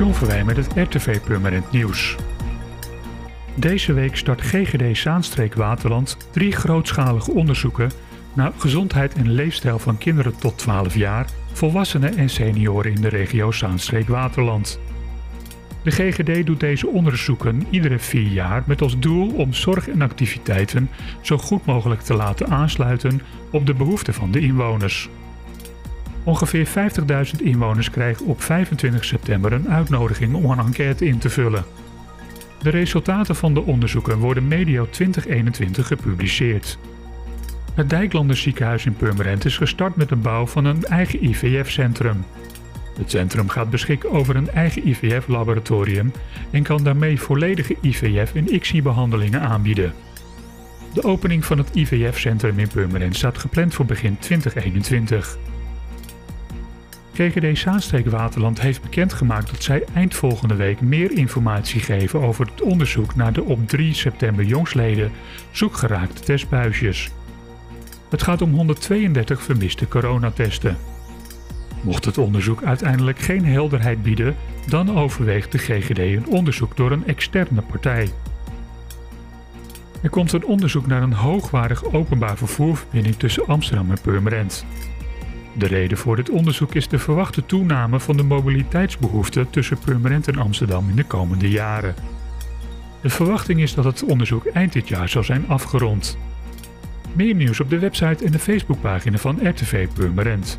John Verwij met het RTV Purmerend Nieuws. Deze week start GGD Zaanstreek Waterland drie grootschalige onderzoeken naar gezondheid en leefstijl van kinderen tot 12 jaar, volwassenen en senioren in de regio Zaanstreek Waterland. De GGD doet deze onderzoeken iedere vier jaar met als doel om zorg en activiteiten zo goed mogelijk te laten aansluiten op de behoeften van de inwoners. Ongeveer 50.000 inwoners krijgen op 25 september een uitnodiging om een enquête in te vullen. De resultaten van de onderzoeken worden medio 2021 gepubliceerd. Het Dijklanders ziekenhuis in Purmerend is gestart met de bouw van een eigen IVF-centrum. Het centrum gaat beschikken over een eigen IVF-laboratorium en kan daarmee volledige IVF- en ICSI-behandelingen aanbieden. De opening van het IVF-centrum in Purmerend staat gepland voor begin 2021. GGD Zaanstreek Waterland heeft bekendgemaakt dat zij eind volgende week meer informatie geven over het onderzoek naar de op 3 september jongsleden zoekgeraakte testbuisjes. Het gaat om 132 vermiste coronatesten. Mocht het onderzoek uiteindelijk geen helderheid bieden, dan overweegt de GGD een onderzoek door een externe partij. Er komt een onderzoek naar een hoogwaardig openbaar vervoerverbinding tussen Amsterdam en Purmerend. De reden voor dit onderzoek is de verwachte toename van de mobiliteitsbehoeften tussen Purmerend en Amsterdam in de komende jaren. De verwachting is dat het onderzoek eind dit jaar zal zijn afgerond. Meer nieuws op de website en de Facebookpagina van RTV Purmerend.